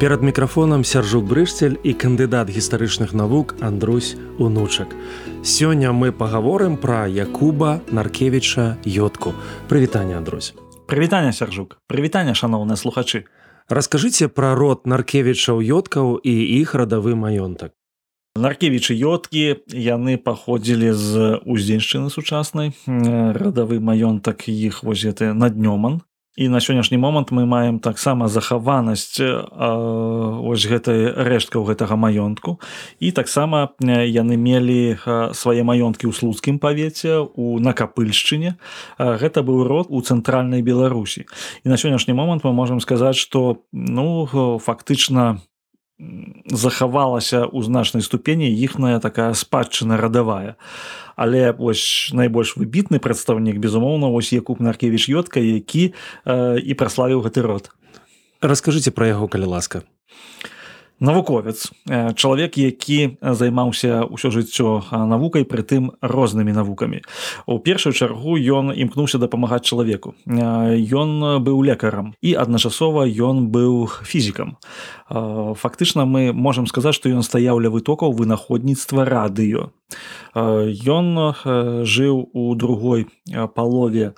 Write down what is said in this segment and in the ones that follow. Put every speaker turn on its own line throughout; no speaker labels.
Перад мікрафонам сяржук брышцель і кандыдат гістарычных навук Андрусь унучак. Сёння мы пагаворым пра Якуба Наркевіча Йотку. Прывітанне Андрусь.
Прывітанне сяржук, прывітанне шаноўныя слухачы.
Раскажыце пра род Наркевічаў Йоткаў і іх радавы маёнтак.
Наркевічы Йоткі яны паходзілі з уздзеншчыны сучаснай радавы маёнтак іх вось гэты наднёман І на сённяшні момант мы маем таксама захаванасць ось гэтай рэшткаў гэтага маёнтку. І таксама яны мелі свае маёнткі ў слуцкім павеце у накапыльшчыне гэта быў род у цэнтральнай беларусі. І на сённяшні момант мы можемм сказаць што ну фактычна захавалася ў значнай ступені іхная такая спадчына радавая. Але вось найбольш выбітны прадстаўнік безумоўна вось якуб наркевіч ётка які э, і праславіў гэты род.
Расскажыце пра яго калі ласка
навуковец чалавек які займаўся ўсё жыццё навукай прытым рознымі навукамі. У першую чаргу ён імкнуўся дапамагаць чалавеку. Ён быў лекарам і адначасова ён быў фізікам. Фактычна мы можемм сказаць што ён стаяў ля вытокаў вынаходніцтва радыё. Ён жыў у другой палове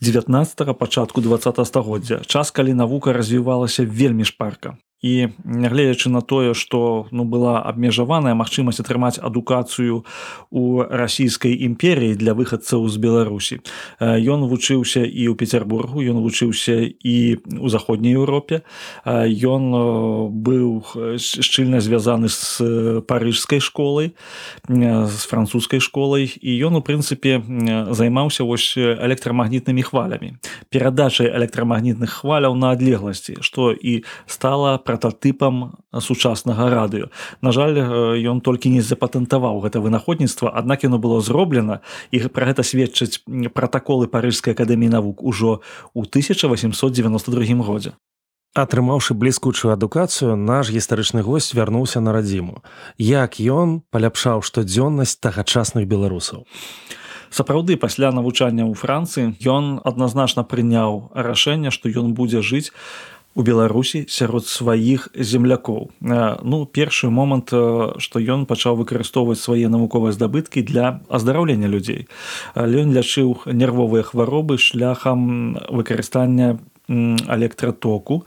19 пачатку 20 стагоддзя. Час калі навука развівалася вельмі шпарка і нягледзячы на тое што ну была абмежаваная магчымасць атрымаць адукацыю у расійскай імперіі для выхадцаў з беларусі ён вучыўся і ў петербургу ён вучыўся і у заходняй Еўропе. Ён быў шчыльна звязаны з парыжскай школай з французскай школай. І ён у прынцыпе займаўся вось электрамагнітнымі хвалямі. Перадачай электрамагнітных хваляў на адлегласці што і стала по прататыпам сучаснага радыё. На жаль, ён толькі не запатэнтаваў гэта вынаходніцтва, аднак яно было зроблена і пра гэта сведчаць пратаколы парыжскай акадэміі навук ужо ў 1892 годзе.
Атрымаўшы бліскучую адукацыю, наш гістарычны госць вярнуўся на радзіму. Як ён паляпшаў штодзённасць тагачасных беларусаў.
Сапраўды пасля навучання ў Францыі ён адназначна прыняў рашэнне, што ён будзе жыць у беларусі сярод сваіх землякоў. Ну першы момант што ён пачаў выкарыстоўваць свае навуковыя здабыткі для аздараўлення людзей. Ён лячыў нервовыя хваробы шляхам выкарыстання электратоку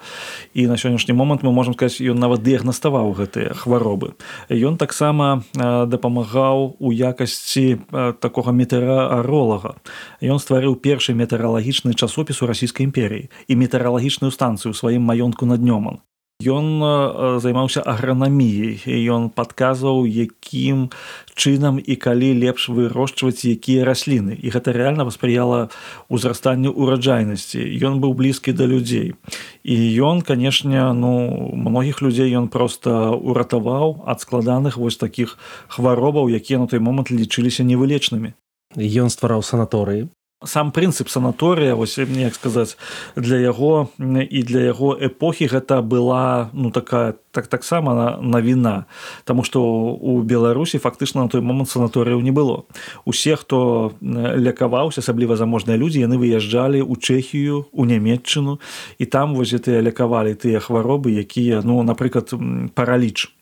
і на сённяшні момант мы можемм сказаць ён нават дыягнаставаў гэтыя хваробы. Ён таксама дапамагаў у якасці такога метэаролага ён стварыў першы метэаралагічны часопіс у расійскай імперіі і метэаралагічную станцыю сваім маёнтку над днёман Ён займаўся агранаміяй. Ён падказваў якім чынам і калі лепш вырошчваць якія расліны. І гэта рэальна васпрыяла ўзрастанню ураджайнасці ён быў блізкі да людзей. І ён канешне ну многіх людзей ён просто уратаваў ад складаных вось такіх хваробаў якія на той момант лічыліся невылечнымі.
Ён ствараў санаторыі
сам прынцып санаторыя вось як сказаць для яго і для яго эпохі гэта была ну такая так таксама навіна. Таму што у беларусі фактычна на той момант санаторыяў не было. Усе хто лекаваўся асабліва заможныя людзі яны выязджалі ў чэхію у нямметчыну і там вось тыя лекавалі тыя хваробы якія ну напрыклад параліч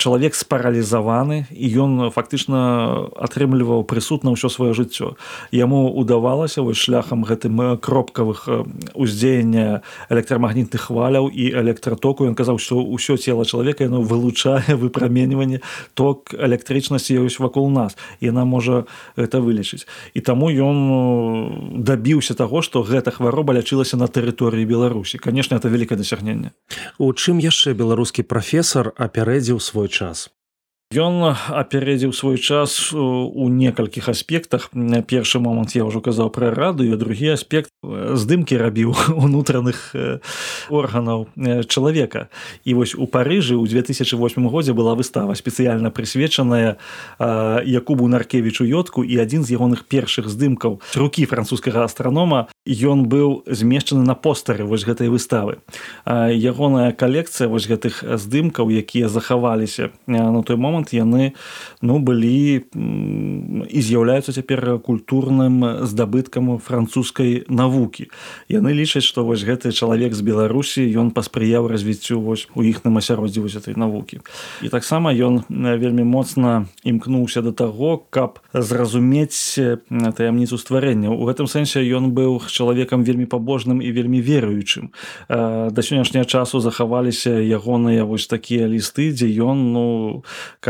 чалавек спаралізаваны і ён фактычна атрымліваў прысуд на ўсё сваё жыццё. Яму удавалася вось шляхам гэтым кропкавых уздзеяння электрамагнітных хваляў і электратоку ён казаў што ўсё цела чалавека яно вылучае выпраменьванне ток электрычнасці ёсць вакол нас. Яна можа это вылечыць. І таму ён дабіўся таго што гэта хвароба лячылася на тэрыторыі беларусі. Конечно это вялікае дасягненне.
У чым яшчэ беларускі прафесор апярэдзіў свой час
Ён апярэдзіў свой час у некалькіх аспектах. Першы момант я ўжо казаў пра радыё, другі аспект здымкі рабіў унутраных органаў чалавека. І вось у Парыжы ў 2008 годзе была выстава спецыяльна прысвечаная Якубу Наркевічу Йотку і адзін з ягоных першых здымкаў рукі французскага астранома ён быў змешчаны на постары вось гэтай выставы. Ягоная калекцыя вось гэтых здымкаў, якія захаваліся на той момант момант яны ну былі і з'яўляюцца цяпер культурным здабыткам французскай навукі яны лічаць што вось гэты чалавек з беларусі ён паспрыяў развіццю вось у іхным асяроддзі вось этой навукі і таксама ён вельмі моцна імкнуўся да таго каб зразумець таямніцу стварэння. У гэтым сэнсе ён быў чалавекам вельмі пабожным і вельмі веруючым. Да сённяшняга часу захаваліся ягоныя вось такія лісты дзе ён ну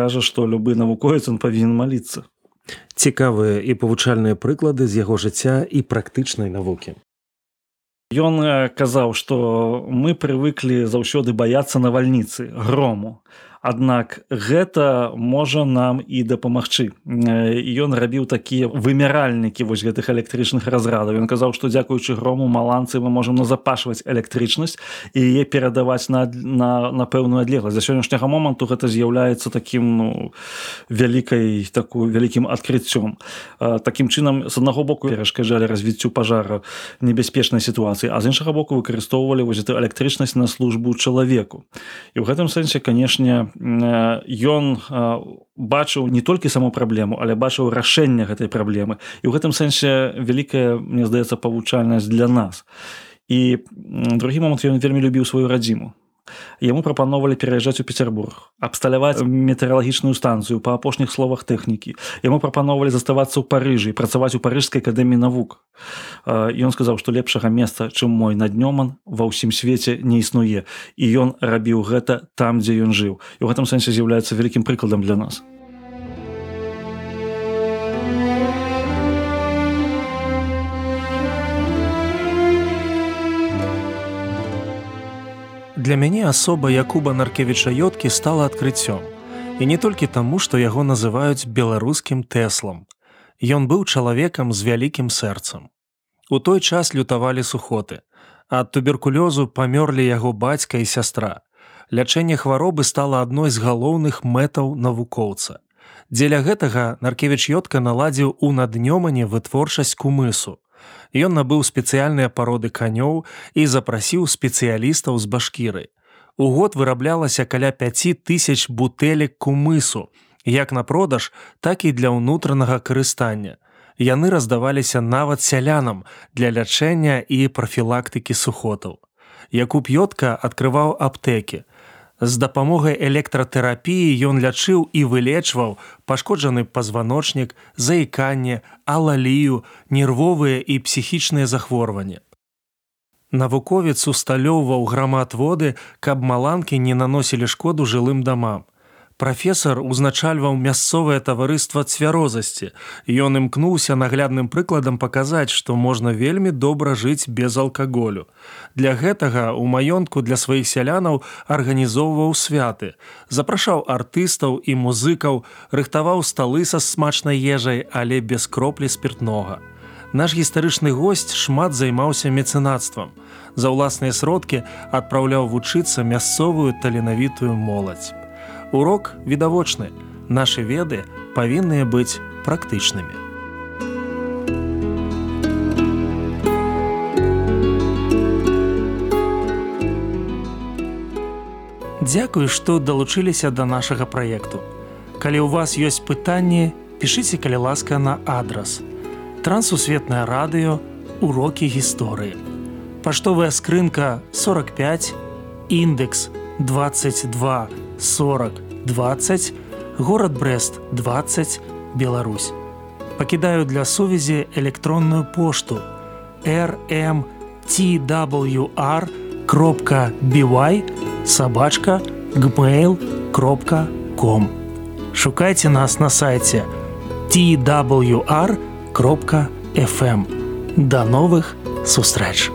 кажа што любы навуковец он павінен маліцца.
Цікавыя і павучальныя прыклады з яго жыцця і практычнай навукі.
Ён казаў што мы прывыклі заўсёды баяцца навальніцы грому Аднак гэта можа нам і дапамагчы. Ён рабіў такія вымяральнікі вось гэтых электрычных разрадаў. Ён казаў, што дзякуючы грому маланцы мы можам назапашваць электрычнасць і яе перадаваць на, на, на пэўную адлегласць. За сённяшняга моманту гэта з'яўляецца такім ну, вялікай такую вялікім адкрыццём. Такім чынам з аднаго боку перашкаджалі развіццю пажара небяспечнай сітуацыі, а з іншага боку выкарыстоўвалі вось электрычнасць на службу чалавеку. І ў гэтым сэнсе, канешне, ён бачыў не толькі саму праблему але бачыў рашэнне гэтай праблемы. І ў гэтым сэнсе вялікая мне здаецца павучальнасць для нас. І другі момант ён вельмі любіў сваю радзіму Яму прапановалі пераязджаць у Петербург, абсталяваць метэаралагічную станцыю па апошніх словах тэхнікі. Яму прапановалі заставацца ў Парыжы, працаваць у парыжскай акадэміі навук. Ён сказаў, што лепшага месца, чым мой наднёман ва ўсім свеце не існуе. І ён рабіў гэта там, дзе ён жыў. І ў гэтым сэнсе з'яўляецца вялікім прыкладам для нас.
Для мяне асоба Якуба Наркевіча Йоткі стала адкрыццём. І не толькі таму, што яго называюць беларускім тэслам. Ён быў чалавекам з вялікім сэрцам. У той час лютавалі сухоты. Ад туберкулёзу памёрлі яго бацька і сястра. Лячэнне хваробы стала адной з галоўных мэтаў навукоўца. Дзеля гэтага Наркевіч Йотка наладзіў у наднёмане вытворчасць кумысу. Ён набыў спецыяльныя пароды канёў і запрасіў спецыялістаў з башкіры. У год выраблялася каля 5 тысяч бутэлек кумысу, як на продаж, так і для ўнутранага карыстання. Яны раздаваліся нават сялянам для лячэння і прафілактыкі сухотаў. Якуб Йотка адкрываў аптэкі, З дапамогай электратэрапіі ён лячыў і вылечваў пашкоджаны пазваночнік, заіканне, алалію, нервовыя і псіхічныя захворванні. Навуковец усталёўваў грамат воды, каб маланкі не наносілі шкоду жылым дамам прафесор узначальваў мясцовае таварыства цвярозасці. Ён імкнуўся наглядным прыкладам паказаць што можна вельмі добра жыць без алкаголю. Для гэтага у маёнтку для сваіх сялянаў арганізоўваў святы. Запрашаў артыстаў і музыкаў рыхтаваў сталы са смачнай ежай але без кроплі спиртнога наш гістарычны госць шмат займаўся мецэнацтвам за ўласныя сродкі адпраўляў вучыцца мясцовую таленавітую моладзь урок відавочны. Нашы веды павінныя быць практычнымі. Дзякую што далучыліся да нашага праекту. Калі ў вас ёсць пытанні пішыце калі ласка на адрас. Трансусветнае радыё урокі гісторыі. Паштовая скрынка 45 індекс 22 40 20 город брест 20 беларусь. Пакідаю для сувязі электронную пошту rmtwr кропка бівай сабачка gmail кропка com. Шукайце нас на сайте twr кропка fm до новых сустрэч